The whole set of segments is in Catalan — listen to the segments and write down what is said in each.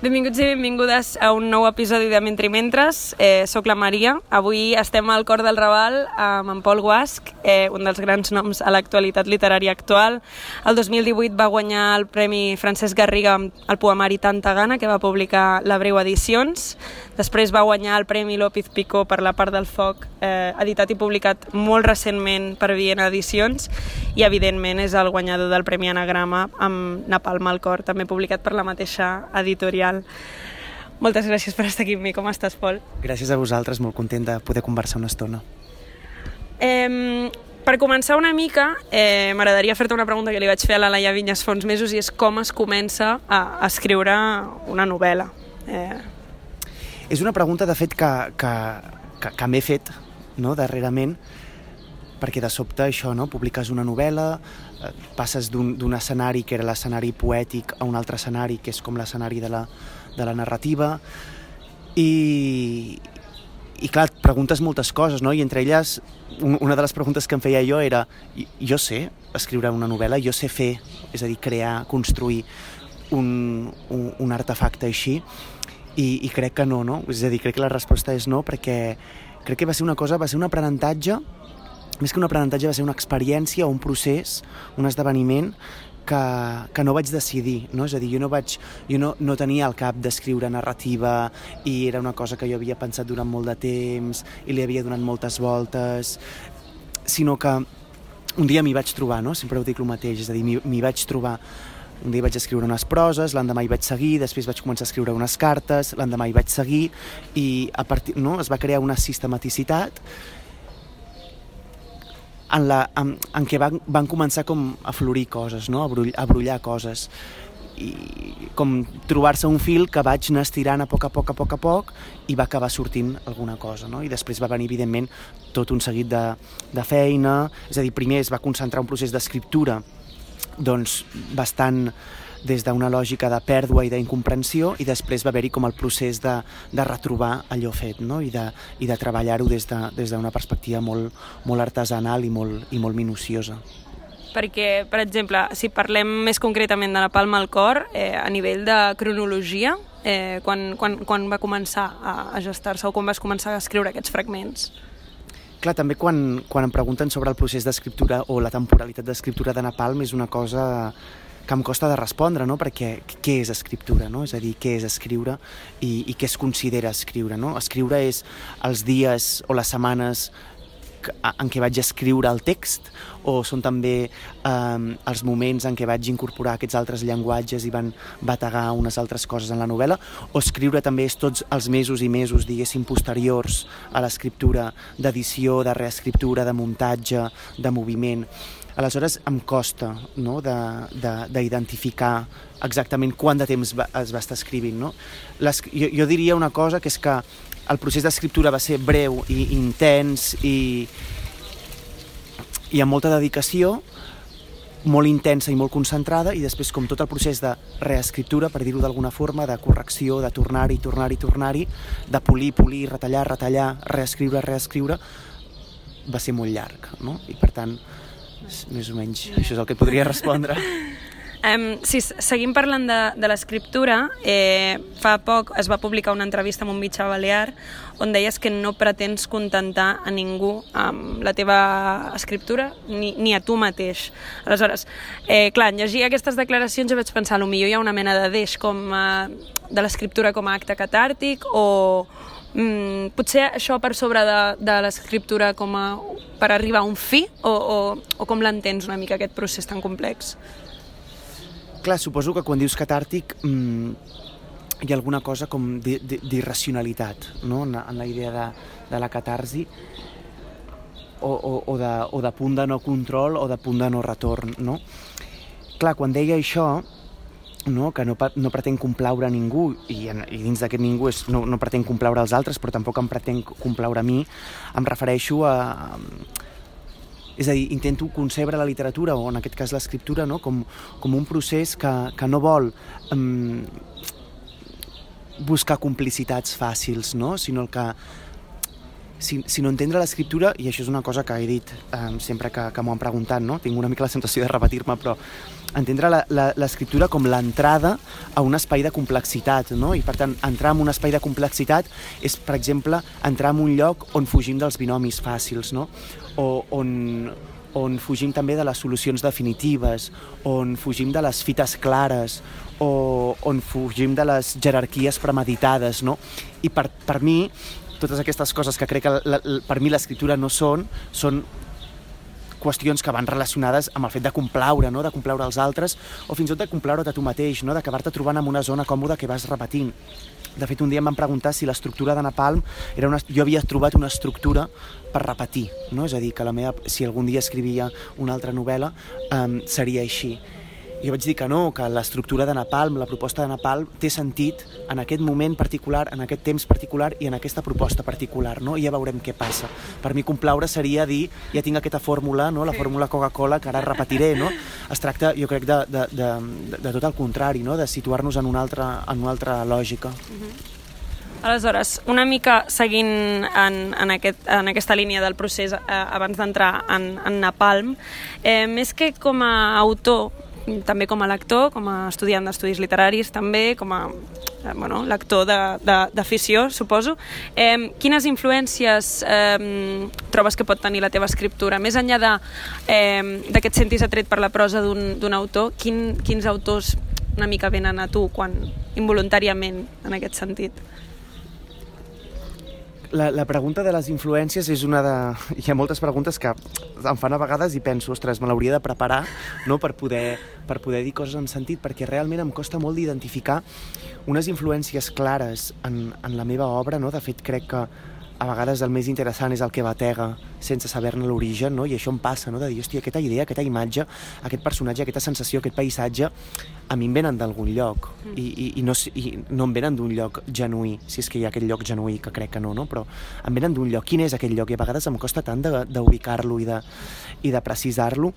Benvinguts i benvingudes a un nou episodi de Mentre Mentres. Eh, soc la Maria. Avui estem al Cor del Raval amb en Pol Guasc, eh, un dels grans noms a l'actualitat literària actual. El 2018 va guanyar el Premi Francesc Garriga amb el poemari Tanta Gana, que va publicar la Breu Edicions. Després va guanyar el Premi López Picó per La part del foc, eh, editat i publicat molt recentment per Viena Edicions, i evidentment és el guanyador del Premi Anagrama amb Napalm al cor, també publicat per la mateixa editorial. Moltes gràcies per estar aquí amb mi. Com estàs, Pol? Gràcies a vosaltres, molt content de poder conversar una estona. Eh, per començar una mica, eh, m'agradaria fer-te una pregunta que li vaig fer a la Laia Vinyes fa uns mesos i és com es comença a, a escriure una novel·la. Eh, És una pregunta, de fet, que, que, que, que m'he fet no, darrerament, perquè de sobte això, no? publiques una novel·la, eh, passes d'un escenari que era l'escenari poètic a un altre escenari que és com l'escenari de, la, de la narrativa i, i clar, et preguntes moltes coses, no? I entre elles, un, una de les preguntes que em feia jo era "I- jo sé escriure una novel·la, jo sé fer, és a dir, crear, construir un, un, un artefacte així, i, i crec que no, no? És a dir, crec que la resposta és no, perquè crec que va ser una cosa, va ser un aprenentatge, més que un aprenentatge va ser una experiència un procés, un esdeveniment que, que no vaig decidir, no? És a dir, jo no, vaig, jo no, no tenia al cap d'escriure narrativa i era una cosa que jo havia pensat durant molt de temps i li havia donat moltes voltes, sinó que un dia m'hi vaig trobar, no? Sempre ho dic el mateix, és a dir, m'hi vaig trobar un dia vaig escriure unes proses, l'endemà hi vaig seguir, després vaig començar a escriure unes cartes, l'endemà hi vaig seguir i a partir, no, es va crear una sistematicitat en, la, en, en què van, van començar com a florir coses, no? a, brull, a brullar coses i com trobar-se un fil que vaig anar estirant a poc a poc, a poc a poc i va acabar sortint alguna cosa, no? I després va venir, evidentment, tot un seguit de, de feina, és a dir, primer es va concentrar un procés d'escriptura doncs bastant des d'una lògica de pèrdua i d'incomprensió i després va haver-hi com el procés de, de retrobar allò fet no? i de, i de treballar-ho des d'una de, des perspectiva molt, molt artesanal i molt, i molt minuciosa. perquè, per exemple, si parlem més concretament de la Palma al cor, eh, a nivell de cronologia, eh, quan, quan, quan va començar a, a gestar-se o quan vas començar a escriure aquests fragments? Clar, també quan, quan em pregunten sobre el procés d'escriptura o la temporalitat d'escriptura de Napalm és una cosa que em costa de respondre, no? perquè què és escriptura, no? és a dir, què és escriure i, i què es considera escriure. No? Escriure és els dies o les setmanes en què vaig escriure el text o són també eh, els moments en què vaig incorporar aquests altres llenguatges i van bategar unes altres coses en la novel·la o escriure també és tots els mesos i mesos, diguéssim, posteriors a l'escriptura d'edició, de reescriptura, de muntatge, de moviment. Aleshores em costa no? de- de- d'identificar exactament quant de temps va, es va estar escrivint. No? Les, jo, jo diria una cosa, que és que el procés d'escriptura va ser breu i intens i, i amb molta dedicació, molt intensa i molt concentrada i després com tot el procés de reescriptura, per dir-ho d'alguna forma, de correcció, de tornar-hi, tornar-hi, tornar-hi, de polir, polir, retallar, retallar, reescriure, reescriure, va ser molt llarg, no? I per tant, més o menys, això és el que podria respondre. Um, si s- seguim parlant de, de l'escriptura, eh, fa poc es va publicar una entrevista amb un mitjà balear on deies que no pretens contentar a ningú amb la teva escriptura ni, ni a tu mateix. Aleshores, eh, clar, en llegir aquestes declaracions jo vaig pensar, potser hi ha una mena de deix com, eh, de l'escriptura com a acte catàrtic o mm, potser això per sobre de, de l'escriptura com a, per arribar a un fi o, o, o com l'entens una mica aquest procés tan complex? Clar, suposo que quan dius catàrtic mmm, hi ha alguna cosa com di- di- d'irracionalitat no? en, en la idea de, de la catarsi o, o, o, de, o de punt de no control o de punt de no retorn. No? Clar, quan deia això, no, que no, no pretén complaure a ningú i, en, i dins d'aquest ningú és, no, no pretén complaure als altres però tampoc em pretén complaure a mi em refereixo a, és a dir, intento concebre la literatura, o en aquest cas l'escriptura, no? com, com un procés que, que no vol um, buscar complicitats fàcils, no? sinó el que si, si no entendre l'escriptura, i això és una cosa que he dit eh, sempre que, que m'ho han preguntat, no? tinc una mica la sensació de repetir-me, però entendre l'escriptura com l'entrada a un espai de complexitat, no? i per tant entrar en un espai de complexitat és, per exemple, entrar en un lloc on fugim dels binomis fàcils, no? o on, on fugim també de les solucions definitives, on fugim de les fites clares, o on fugim de les jerarquies premeditades, no? I per, per mi, totes aquestes coses que crec que la, la, per mi l'escriptura no són, són qüestions que van relacionades amb el fet de complaure, no? de complaure els altres, o fins i tot de complaure't a tu mateix, no? d'acabar-te trobant en una zona còmoda que vas repetint. De fet, un dia em van preguntar si l'estructura de Napalm era una... Jo havia trobat una estructura per repetir, no? És a dir, que la meva... si algun dia escrivia una altra novel·la, um, seria així. I jo vaig dir que no, que l'estructura de Napalm, la proposta de Napalm, té sentit en aquest moment particular, en aquest temps particular i en aquesta proposta particular, no? I ja veurem què passa. Per mi complaure seria dir, ja tinc aquesta fórmula, no? la fórmula Coca-Cola, que ara repetiré, no? Es tracta, jo crec, de, de, de, de, tot el contrari, no? De situar-nos en, una altra, en una altra lògica. Mhm. -huh. Aleshores, una mica seguint en, en, aquest, en aquesta línia del procés eh, abans d'entrar en, en Napalm, eh, més que com a autor també com a lector, com a estudiant d'estudis literaris també, com a eh, bueno, lector d'afició, suposo. Eh, quines influències eh, trobes que pot tenir la teva escriptura? Més enllà de, eh, de que et sentis atret per la prosa d'un autor, quin, quins autors una mica venen a tu quan involuntàriament en aquest sentit? La, la pregunta de les influències és una de... Hi ha moltes preguntes que em fan a vegades i penso, ostres, me l'hauria de preparar no? per, poder, per poder dir coses amb sentit, perquè realment em costa molt d'identificar unes influències clares en, en la meva obra. No? De fet, crec que a vegades el més interessant és el que batega sense saber-ne l'origen, no? i això em passa, no? de dir, hòstia, aquesta idea, aquesta imatge, aquest personatge, aquesta sensació, aquest paisatge, a mi em venen d'algun lloc, mm. i, i, i, no, i no em venen d'un lloc genuí, si és que hi ha aquest lloc genuí, que crec que no, no? però em venen d'un lloc. Quin és aquest lloc? I a vegades em costa tant d'ubicar-lo i de, i de precisar-lo,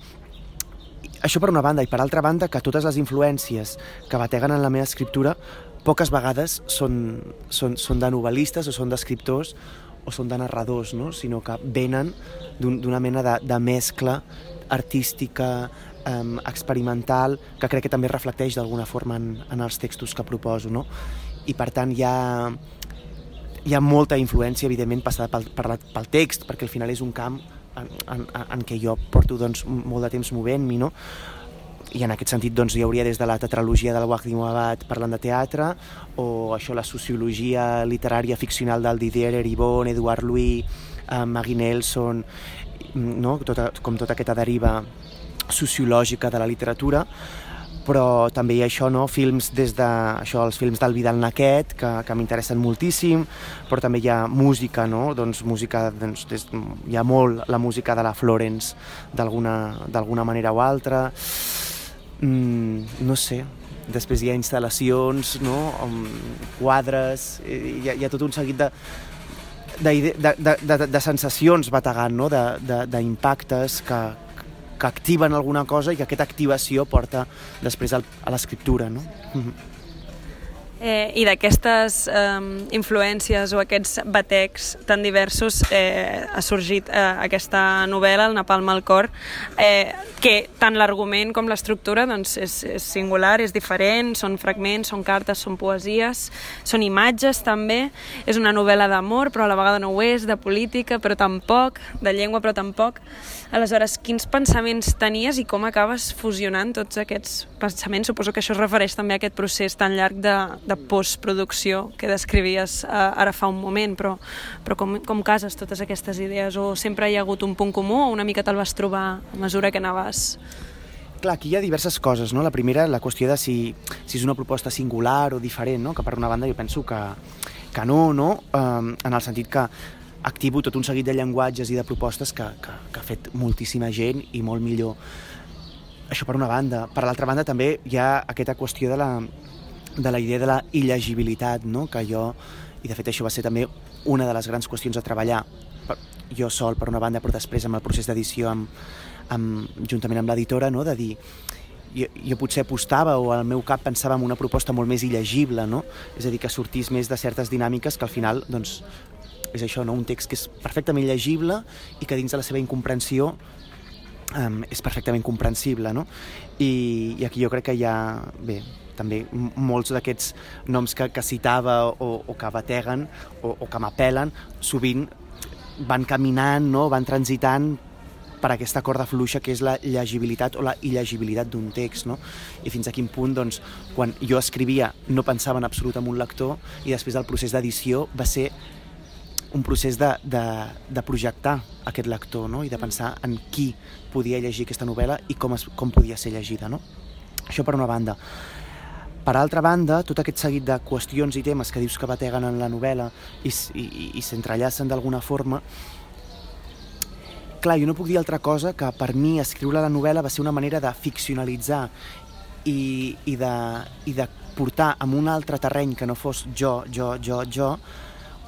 això per una banda, i per altra banda que totes les influències que bateguen en la meva escriptura poques vegades són, són, són de novel·listes o són d'escriptors o són de narradors, no? sinó que venen d'una un, mena de, de mescla artística, um, experimental, que crec que també reflecteix d'alguna forma en, en els textos que proposo. No? I per tant hi ha, hi ha molta influència, evidentment, passada pel, per la, pel text, perquè al final és un camp en, en, en què jo porto doncs, molt de temps movent-m'hi, no? I en aquest sentit doncs, hi hauria des de la tetralogia del Wagdim Abad parlant de teatre, o això la sociologia literària ficcional del Didier Eribon, Eduard Louis, eh, Maggie Nelson, no? tota, com tota aquesta deriva sociològica de la literatura, però també hi ha això, no? films des de, això, els films del Vidal Naquet, que, que m'interessen moltíssim, però també hi ha música, no? doncs música, doncs, des, hi ha molt la música de la Florence d'alguna manera o altra, mm, no sé, després hi ha instal·lacions, no? quadres, eh, hi ha, hi ha tot un seguit de, de, de, de, de sensacions bategant, no? d'impactes que, que activen alguna cosa i que aquesta activació porta després al, a l'escriptura. No? Mm -hmm. Eh, I d'aquestes eh, influències o aquests batecs tan diversos eh, ha sorgit eh, aquesta novel·la, El Napalm al cor, eh, que tant l'argument com l'estructura doncs, és, és singular, és diferent, són fragments, són cartes, són poesies, són imatges també, és una novel·la d'amor però a la vegada no ho és, de política però tampoc, de llengua però tampoc. Aleshores, quins pensaments tenies i com acabes fusionant tots aquests pensaments? Suposo que això es refereix també a aquest procés tan llarg de, de de postproducció que descrivies eh, ara fa un moment, però, però com, com cases totes aquestes idees? O sempre hi ha hagut un punt comú o una mica te'l vas trobar a mesura que anaves clar, aquí hi ha diverses coses, no? La primera, la qüestió de si, si és una proposta singular o diferent, no? Que per una banda jo penso que, que no, no? Um, en el sentit que activo tot un seguit de llenguatges i de propostes que, que, que ha fet moltíssima gent i molt millor. Això per una banda. Per l'altra banda també hi ha aquesta qüestió de la, de la idea de la il·legibilitat, no? que jo, i de fet això va ser també una de les grans qüestions a treballar, per, jo sol per una banda, però després amb el procés d'edició amb, amb, juntament amb l'editora, no? de dir jo, jo potser apostava o al meu cap pensava en una proposta molt més il·legible, no? és a dir, que sortís més de certes dinàmiques que al final doncs, és això, no? un text que és perfectament llegible i que dins de la seva incomprensió um, és perfectament comprensible, no? I, I aquí jo crec que hi ha, bé, també molts d'aquests noms que, que citava o, o que bateguen o, o que m'apel·len, sovint van caminant, no? van transitant per aquesta corda fluixa que és la llegibilitat o la illegibilitat d'un text, no? I fins a quin punt, doncs, quan jo escrivia no pensava en absolut en un lector i després del procés d'edició va ser un procés de, de, de projectar aquest lector no? i de pensar en qui podia llegir aquesta novel·la i com, es, com podia ser llegida. No? Això per una banda. Per altra banda, tot aquest seguit de qüestions i temes que dius que bateguen en la novel·la i, i, i s'entrellacen d'alguna forma, clar, jo no puc dir altra cosa que per mi escriure la novel·la va ser una manera de ficcionalitzar i, i, de, i de portar en un altre terreny que no fos jo, jo, jo, jo,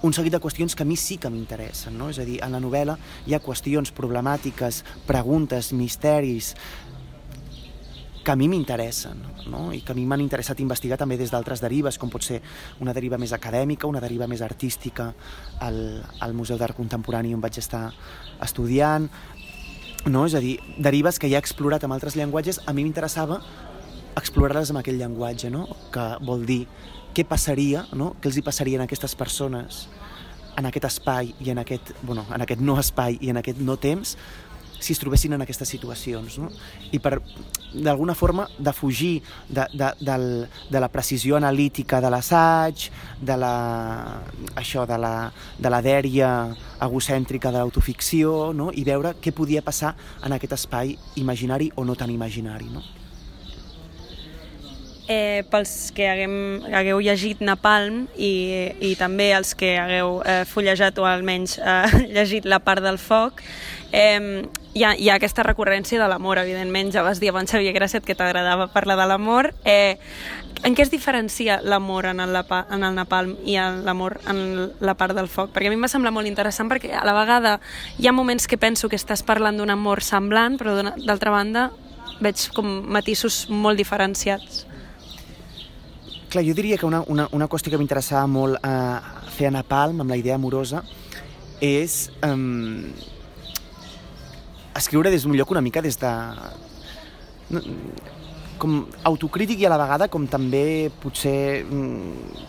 un seguit de qüestions que a mi sí que m'interessen, no? És a dir, en la novel·la hi ha qüestions problemàtiques, preguntes, misteris, que a mi m'interessen no? i que a mi m'han interessat investigar també des d'altres derives, com pot ser una deriva més acadèmica, una deriva més artística al, al Museu d'Art Contemporani on vaig estar estudiant, no? és a dir, derives que ja he explorat amb altres llenguatges, a mi m'interessava explorar-les amb aquell llenguatge, no? que vol dir què passaria, no? què els hi passaria a aquestes persones en aquest espai i en aquest, bueno, en aquest no espai i en aquest no temps si es trobessin en aquestes situacions. No? I per, d'alguna forma, de fugir de, de, del, de la precisió analítica de l'assaig, de la, això, de la, de la dèria egocèntrica de l'autoficció, no? i veure què podia passar en aquest espai imaginari o no tan imaginari. No? Eh, pels que haguem, hagueu llegit Napalm i, i també els que hagueu eh, fullejat o almenys eh, llegit La part del foc, eh, hi, ha, hi ha aquesta recurrència de l'amor, evidentment. Ja vas dir abans, Xavier Grasset, que t'agradava parlar de l'amor. Eh, en què es diferencia l'amor en, el, en el napalm i l'amor en la part del foc? Perquè a mi em va semblar molt interessant perquè a la vegada hi ha moments que penso que estàs parlant d'un amor semblant, però d'altra banda veig com matisos molt diferenciats. Clar, jo diria que una, una, una qüestió que m'interessava molt eh, fer a Napalm, amb la idea amorosa, és eh, escriure des d'un lloc una mica des de... Com autocrític i a la vegada com també potser mm,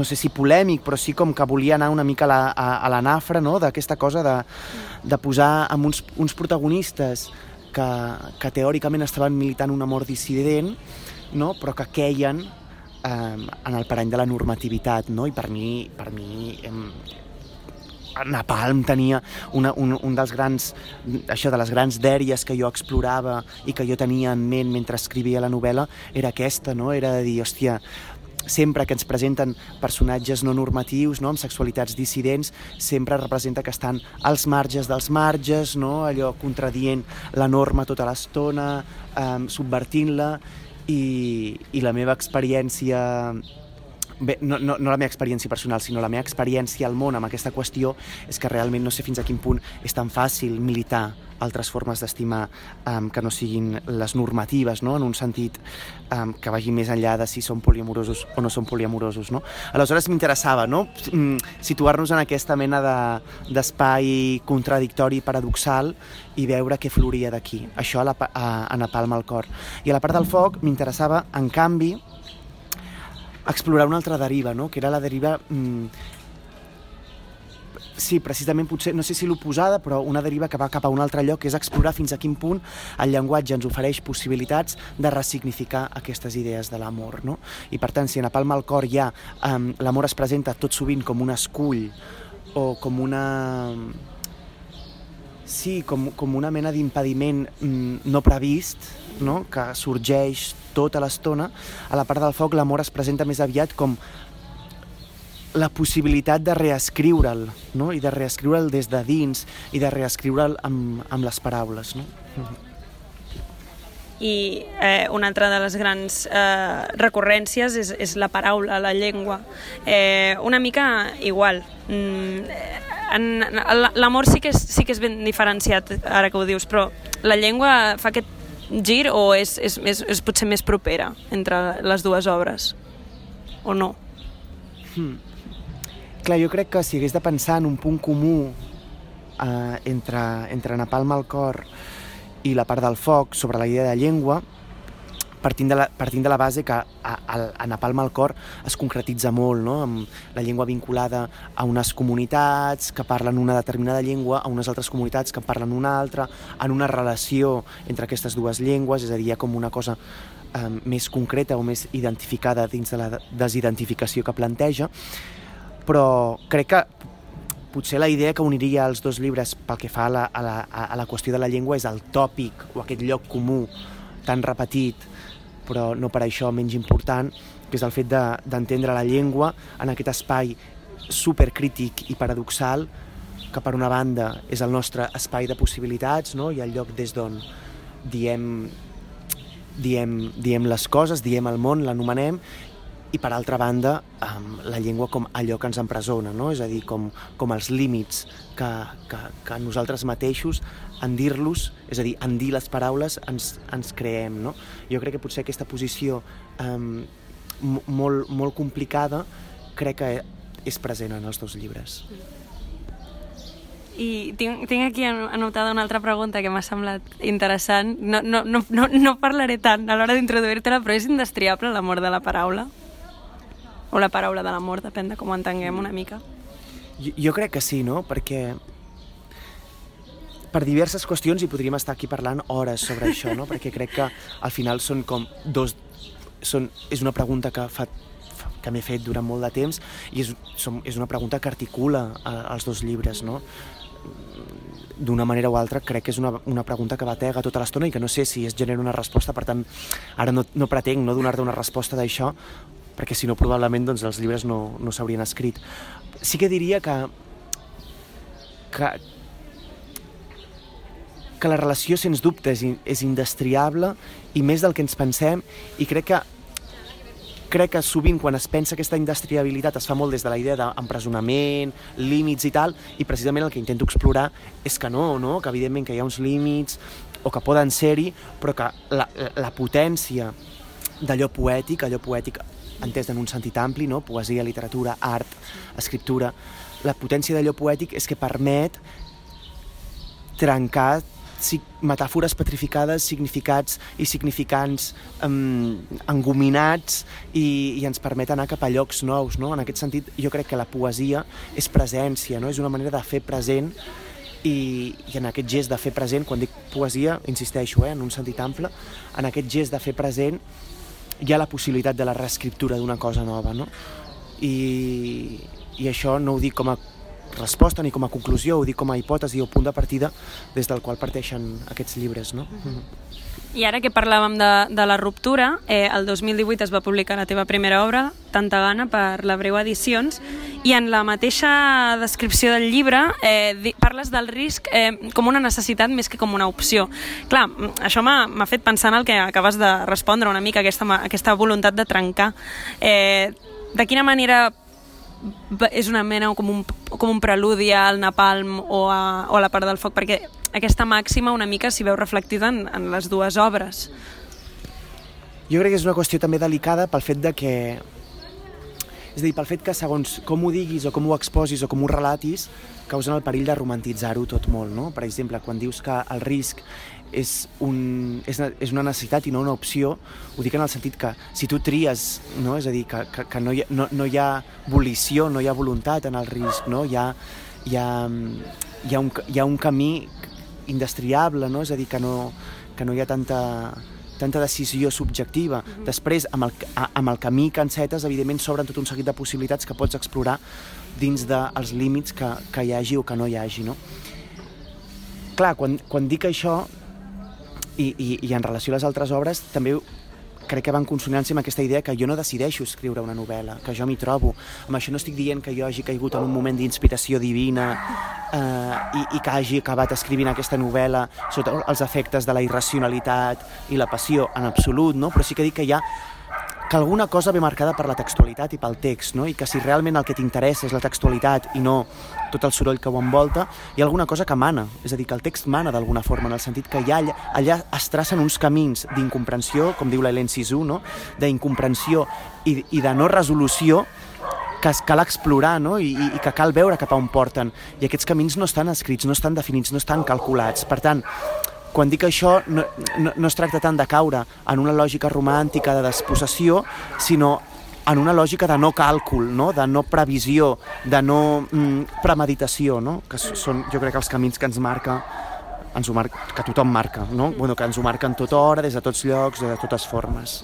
no sé si polèmic, però sí com que volia anar una mica a la, a, a la nafra no? d'aquesta cosa de, de posar amb uns, uns protagonistes que, que teòricament estaven militant un amor dissident, no? però que queien eh, en el parany de la normativitat, no? I per mi, per mi eh, Napalm tenia una, un, un dels grans, això de les grans dèries que jo explorava i que jo tenia en ment mentre escrivia la novel·la era aquesta, no? Era de dir, hòstia, sempre que ens presenten personatges no normatius, no, amb sexualitats dissidents, sempre representa que estan als marges dels marges, no, allò contradient la norma tota l'estona, eh, subvertint-la, i, i la meva experiència bé, no, no, no la meva experiència personal, sinó la meva experiència al món amb aquesta qüestió és que realment no sé fins a quin punt és tan fàcil militar altres formes d'estimar um, que no siguin les normatives, no? en un sentit um, que vagi més enllà de si són poliamorosos o no són poliamorosos. No? Aleshores m'interessava no? Mm, situar-nos en aquesta mena d'espai de, contradictori, paradoxal, i veure què floria d'aquí. Això a, la, a, a Napalm al cor. I a la part del foc m'interessava, en canvi, explorar una altra deriva, no? que era la deriva... Mm, sí, precisament potser, no sé si l'oposada, però una deriva que va cap a un altre lloc, que és explorar fins a quin punt el llenguatge ens ofereix possibilitats de ressignificar aquestes idees de l'amor. No? I per tant, si en palma al cor ja um, l'amor es presenta tot sovint com un escull o com una Sí, com, com una mena d'impediment mm, no previst, no? que sorgeix tota l'estona. A la part del foc l'amor es presenta més aviat com la possibilitat de reescriure'l, no? i de reescriure'l des de dins, i de reescriure'l amb, amb les paraules. No? I eh, una altra de les grans eh, recurrències és, és la paraula, la llengua. Eh, una mica igual. Mm, l'amor sí, que és, sí que és ben diferenciat, ara que ho dius, però la llengua fa aquest gir o és, és, és, és potser més propera entre les dues obres? O no? Hmm. Clar, jo crec que si hagués de pensar en un punt comú eh, entre, entre Napalm al cor i la part del foc sobre la idea de llengua, partint de la, partint de la base que a, a, a Napalm al cor es concretitza molt, no? amb la llengua vinculada a unes comunitats que parlen una determinada llengua, a unes altres comunitats que parlen una altra, en una relació entre aquestes dues llengües, és a dir, com una cosa eh, més concreta o més identificada dins de la desidentificació que planteja, però crec que potser la idea que uniria els dos llibres pel que fa a la, a la, a la qüestió de la llengua és el tòpic o aquest lloc comú tan repetit però no per això menys important, que és el fet d'entendre de, la llengua en aquest espai supercrític i paradoxal, que per una banda és el nostre espai de possibilitats no? i el lloc des d'on diem, diem, diem les coses, diem el món, l'anomenem, i per altra banda la llengua com allò que ens empresona, no? és a dir, com, com els límits que, que, que nosaltres mateixos en dir-los, és a dir, en dir les paraules ens, ens creem. No? Jo crec que potser aquesta posició um, molt, molt complicada crec que és present en els dos llibres. I tinc, tinc aquí anotada una altra pregunta que m'ha semblat interessant. No, no, no, no, no parlaré tant a l'hora d'introduir-te-la, però és indestriable l'amor de la paraula? O la paraula de l'amor, depèn de com ho entenguem una mica. Jo, jo crec que sí, no? Perquè per diverses qüestions i podríem estar aquí parlant hores sobre això, no? perquè crec que al final són com dos... Són, és una pregunta que fa que m'he fet durant molt de temps i és, som, és una pregunta que articula els dos llibres, no? d'una manera o altra crec que és una, una pregunta que batega tota l'estona i que no sé si es genera una resposta, per tant ara no, no pretenc no donar-te una resposta d'això perquè si no probablement doncs, els llibres no, no s'haurien escrit. Sí que diria que, que, que la relació, sens dubte, és, és indestriable i més del que ens pensem i crec que crec que sovint quan es pensa aquesta indestriabilitat es fa molt des de la idea d'empresonament, límits i tal, i precisament el que intento explorar és que no, no? que evidentment que hi ha uns límits o que poden ser-hi, però que la, la potència d'allò poètic, allò poètic entès en un sentit ampli, no? poesia, literatura, art, escriptura, la potència d'allò poètic és que permet trencar metàfores petrificades, significats i significants um, engominats i, i ens permet anar cap a llocs nous. No? En aquest sentit, jo crec que la poesia és presència, no? és una manera de fer present i, i en aquest gest de fer present, quan dic poesia, insisteixo, eh, en un sentit ample, en aquest gest de fer present hi ha la possibilitat de la reescriptura d'una cosa nova, no? I, I això no ho dic com a resposta ni com a conclusió, ho dic com a hipòtesi o punt de partida des del qual parteixen aquests llibres. No? Mm -hmm. I ara que parlàvem de, de la ruptura, eh, el 2018 es va publicar la teva primera obra, Tanta gana, per la Breu Edicions, i en la mateixa descripció del llibre eh, parles del risc eh, com una necessitat més que com una opció. Clar, això m'ha fet pensar en el que acabes de respondre una mica, aquesta, aquesta voluntat de trencar. Eh, de quina manera és una mena com un, com un preludi al napalm o a, o a la part del foc, perquè aquesta màxima una mica s'hi veu reflectida en, en les dues obres. Jo crec que és una qüestió també delicada pel fet de que és a dir, pel fet que segons com ho diguis o com ho exposis o com ho relatis, causen el perill de romantitzar-ho tot molt, no? Per exemple, quan dius que el risc és, un, és, és una necessitat i no una opció, ho dic en el sentit que si tu tries, no? és a dir, que, que, que no, hi ha, no, no hi ha volició, no hi ha voluntat en el risc, no? hi, ha, hi, ha, hi, ha un, hi ha un camí indestriable, no? és a dir, que no, que no hi ha tanta, tanta decisió subjectiva. Mm -hmm. Després, amb el, amb el camí que encetes, evidentment, s'obren tot un seguit de possibilitats que pots explorar dins dels límits que, que hi hagi o que no hi hagi. No? Clar, quan, quan dic això, i, i, i en relació a les altres obres també crec que va en consonància amb aquesta idea que jo no decideixo escriure una novel·la, que jo m'hi trobo. Amb això no estic dient que jo hagi caigut en un moment d'inspiració divina eh, i, i que hagi acabat escrivint aquesta novel·la sota els efectes de la irracionalitat i la passió, en absolut, no? però sí que dic que hi ha que alguna cosa ve marcada per la textualitat i pel text, no? i que si realment el que t'interessa és la textualitat i no tot el soroll que ho envolta, hi ha alguna cosa que mana, és a dir, que el text mana d'alguna forma, en el sentit que allà, allà es tracen uns camins d'incomprensió, com diu l'Hélène Sisou, no? d'incomprensió i, i de no resolució que cal explorar no? I, i que cal veure cap a on porten. I aquests camins no estan escrits, no estan definits, no estan calculats. Per tant, quan dic això no, no, no es tracta tant de caure en una lògica romàntica de despossessió, sinó en una lògica de no càlcul, no? de no previsió, de no mm, premeditació, no? que són, jo crec, els camins que ens marca ens ho marca, que tothom marca, no? Bueno, que ens ho marquen tota hora, des de tots llocs, de totes formes.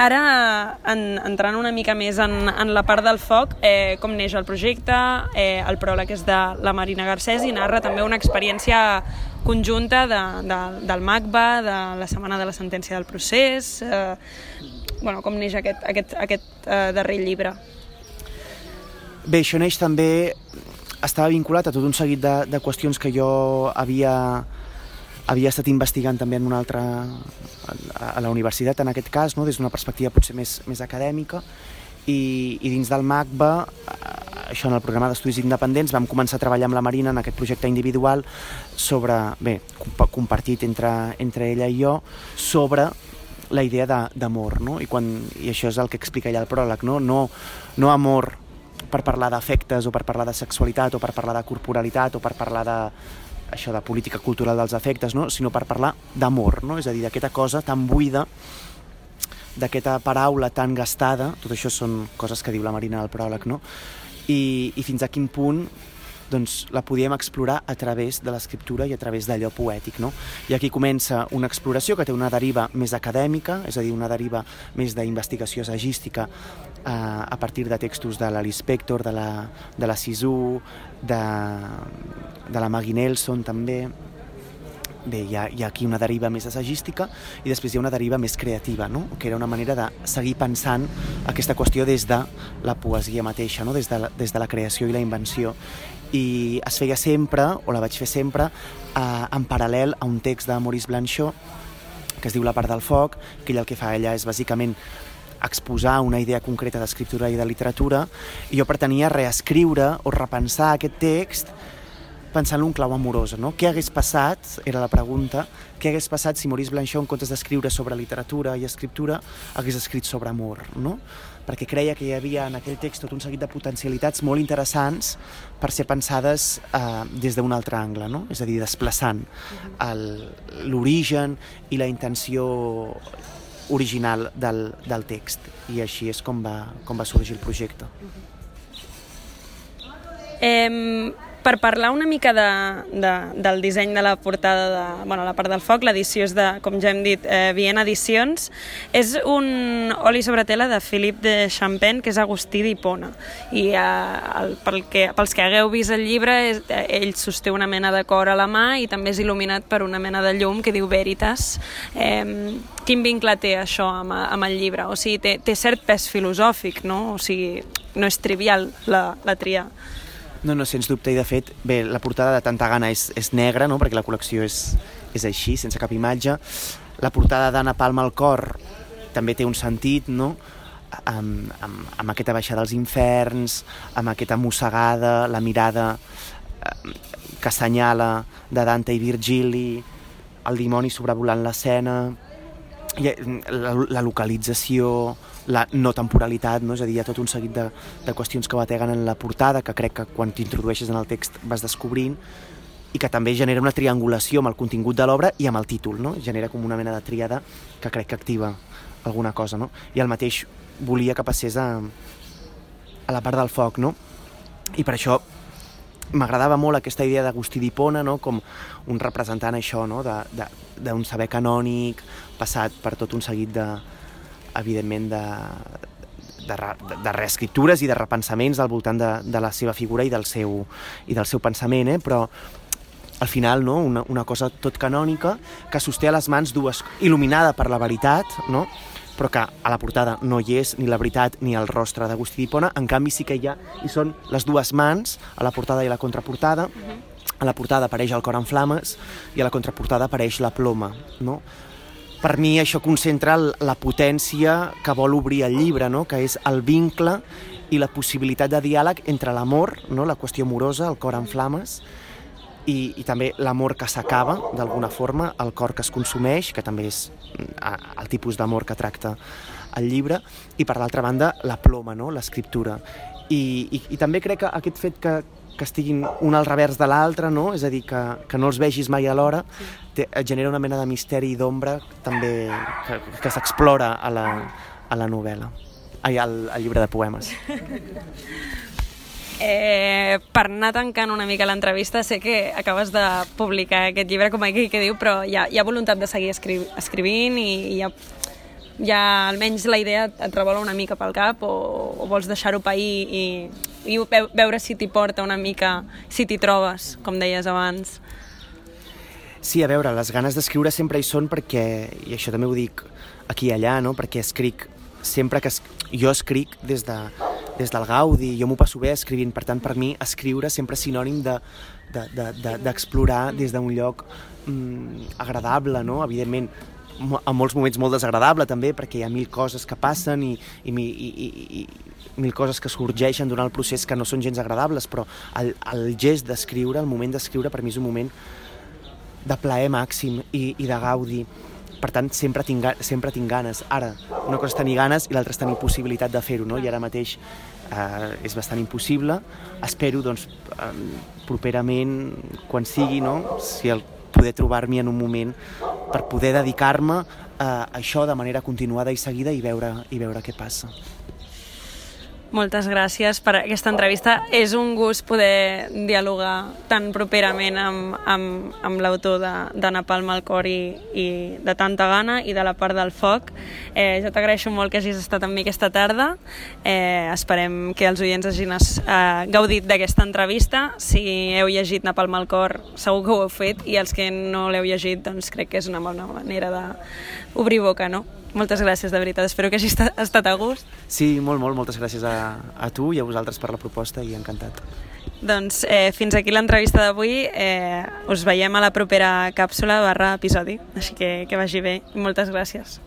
Ara, en, entrant una mica més en, en la part del foc, eh, com neix el projecte, eh, el pròleg és de la Marina Garcés i narra també una experiència conjunta de, de, del MACBA, de la Setmana de la Sentència del Procés, eh, bueno, com neix aquest, aquest, aquest eh, darrer llibre? Bé, això neix també... Estava vinculat a tot un seguit de, de qüestions que jo havia, havia estat investigant també en una altra... a, la universitat, en aquest cas, no? des d'una perspectiva potser més, més acadèmica, i, i dins del MACBA, eh, això en el programa d'estudis independents, vam començar a treballar amb la Marina en aquest projecte individual sobre, bé, compartit entre, entre ella i jo, sobre la idea d'amor, no? I, quan, I això és el que explica ella al pròleg, no? No, no amor per parlar d'afectes o per parlar de sexualitat o per parlar de corporalitat o per parlar de això de política cultural dels afectes, no? sinó per parlar d'amor, no? és a dir, d'aquesta cosa tan buida, d'aquesta paraula tan gastada, tot això són coses que diu la Marina al pròleg, no? I, i fins a quin punt doncs la podíem explorar a través de l'escriptura i a través d'allò poètic. No? I aquí comença una exploració que té una deriva més acadèmica, és a dir, una deriva més d'investigació sagística eh, a partir de textos de l'Alice Spector, de la, de la Sisu, de, de la Maggie Nelson també, bé, hi ha, hi ha aquí una deriva més assagística i després hi ha una deriva més creativa, no? que era una manera de seguir pensant aquesta qüestió des de la poesia mateixa, no? des, de la, des de la creació i la invenció i es feia sempre, o la vaig fer sempre, eh, en paral·lel a un text de Maurice Blanchot, que es diu La part del foc, que ella el que fa ella és bàsicament exposar una idea concreta d'escriptura i de literatura, i jo pretenia reescriure o repensar aquest text pensant en un clau amorós, no? Què hagués passat, era la pregunta, què hagués passat si Maurice Blanchot, en comptes d'escriure sobre literatura i escriptura, hagués escrit sobre amor, no? Perquè creia que hi havia en aquell text tot un seguit de potencialitats molt interessants per ser pensades eh, des d'un altre angle, no? és a dir, desplaçant l'origen i la intenció original del, del text i així és com va, com va sorgir el projecte. Eh, per parlar una mica de, de, del disseny de la portada de bueno, la part del foc, l'edició és de, com ja hem dit, eh, Viena Edicions. És un oli sobre tela de Philip de Champagne, que és Agustí d'Hipona. I eh, el, pel que, pels que hagueu vist el llibre, és, eh, ell sosté una mena de cor a la mà i també és il·luminat per una mena de llum que diu Veritas. Eh, quin vincle té això amb, amb el llibre? O sigui, té, té cert pes filosòfic, no? O sigui, no és trivial la, la triar. No, no, sens dubte, i de fet, bé, la portada de Tanta Gana és, és negra, no?, perquè la col·lecció és, és així, sense cap imatge. La portada d'Anna Palma al cor també té un sentit, no?, amb, amb, amb aquesta baixada dels inferns, amb aquesta mossegada, la mirada eh, que assenyala de Dante i Virgili, el dimoni sobrevolant l'escena, la, la localització, la no temporalitat, no? és a dir, hi ha tot un seguit de, de qüestions que bateguen en la portada, que crec que quan t'introdueixes en el text vas descobrint, i que també genera una triangulació amb el contingut de l'obra i amb el títol, no? genera com una mena de tríada que crec que activa alguna cosa, no? I el mateix volia que passés a, a la part del foc, no? I per això m'agradava molt aquesta idea d'Agustí d'Hipona, no? com un representant això, no? d'un saber canònic, passat per tot un seguit de, evidentment, de, de, de, de reescriptures i de repensaments al voltant de, de la seva figura i del seu, i del seu pensament, eh? però al final no? una, una cosa tot canònica que sosté a les mans dues, il·luminada per la veritat, no? però que a la portada no hi és ni la veritat ni el rostre d'Agustí d'Hipona, en canvi sí que hi ha, i són les dues mans, a la portada i la contraportada, -huh. a la portada apareix el cor en flames i a la contraportada apareix la ploma, no? Per mi això concentra la potència que vol obrir el llibre, no? que és el vincle i la possibilitat de diàleg entre l'amor, no? la qüestió amorosa, el cor en flames, i, i també l'amor que s'acaba, d'alguna forma, el cor que es consumeix, que també és mm, el tipus d'amor que tracta el llibre, i per l'altra banda la ploma, no? l'escriptura. I, i, I també crec que aquest fet que, que estiguin un al revers de l'altre, no? és a dir, que, que no els vegis mai alhora, et genera una mena de misteri i d'ombra també que, que s'explora a, la, a la novel·la, ai, al, al llibre de poemes. Eh, per anar tancant una mica l'entrevista, sé que acabes de publicar aquest llibre, com aquí que diu, però hi ha, hi ha voluntat de seguir escri escrivint i, i hi ha, ha almenys la idea et revola una mica pel cap o, o vols deixar-ho pair i, i veure si t'hi porta una mica, si t'hi trobes, com deies abans. Sí, a veure, les ganes d'escriure sempre hi són perquè, i això també ho dic aquí i allà, no? perquè escric sempre que es... jo escric des, de, des del Gaudi, jo m'ho passo bé escrivint, per tant, per mi, escriure sempre és sinònim d'explorar de, de, de, des d'un lloc mm, agradable, no? Evidentment, en molts moments molt desagradable també, perquè hi ha mil coses que passen i, i, i, i, i mil coses que sorgeixen durant el procés que no són gens agradables, però el, el gest d'escriure, el moment d'escriure, per mi és un moment de plaer màxim i, i de gaudi per tant sempre tinc, sempre tinc ganes. Ara, una cosa és tenir ganes i l'altra és tenir possibilitat de fer-ho, no? i ara mateix eh, és bastant impossible. Espero, doncs, eh, properament, quan sigui, no? si el poder trobar-m'hi en un moment per poder dedicar-me a això de manera continuada i seguida i veure, i veure què passa. Moltes gràcies per aquesta entrevista. És un gust poder dialogar tan properament amb, amb, amb l'autor de, de Napalm al cor i, i de tanta gana i de la part del foc. Eh, jo t'agraeixo molt que hagis estat amb mi aquesta tarda. Eh, esperem que els oients hagin eh, gaudit d'aquesta entrevista. Si heu llegit Napalm al cor, segur que ho heu fet, i els que no l'heu llegit, doncs crec que és una bona manera d'obrir boca, no? Moltes gràcies, de veritat. Espero que hagi estat a gust. Sí, molt, molt. Moltes gràcies a, a tu i a vosaltres per la proposta i encantat. Doncs eh, fins aquí l'entrevista d'avui. Eh, us veiem a la propera càpsula barra episodi. Així que que vagi bé. Moltes gràcies.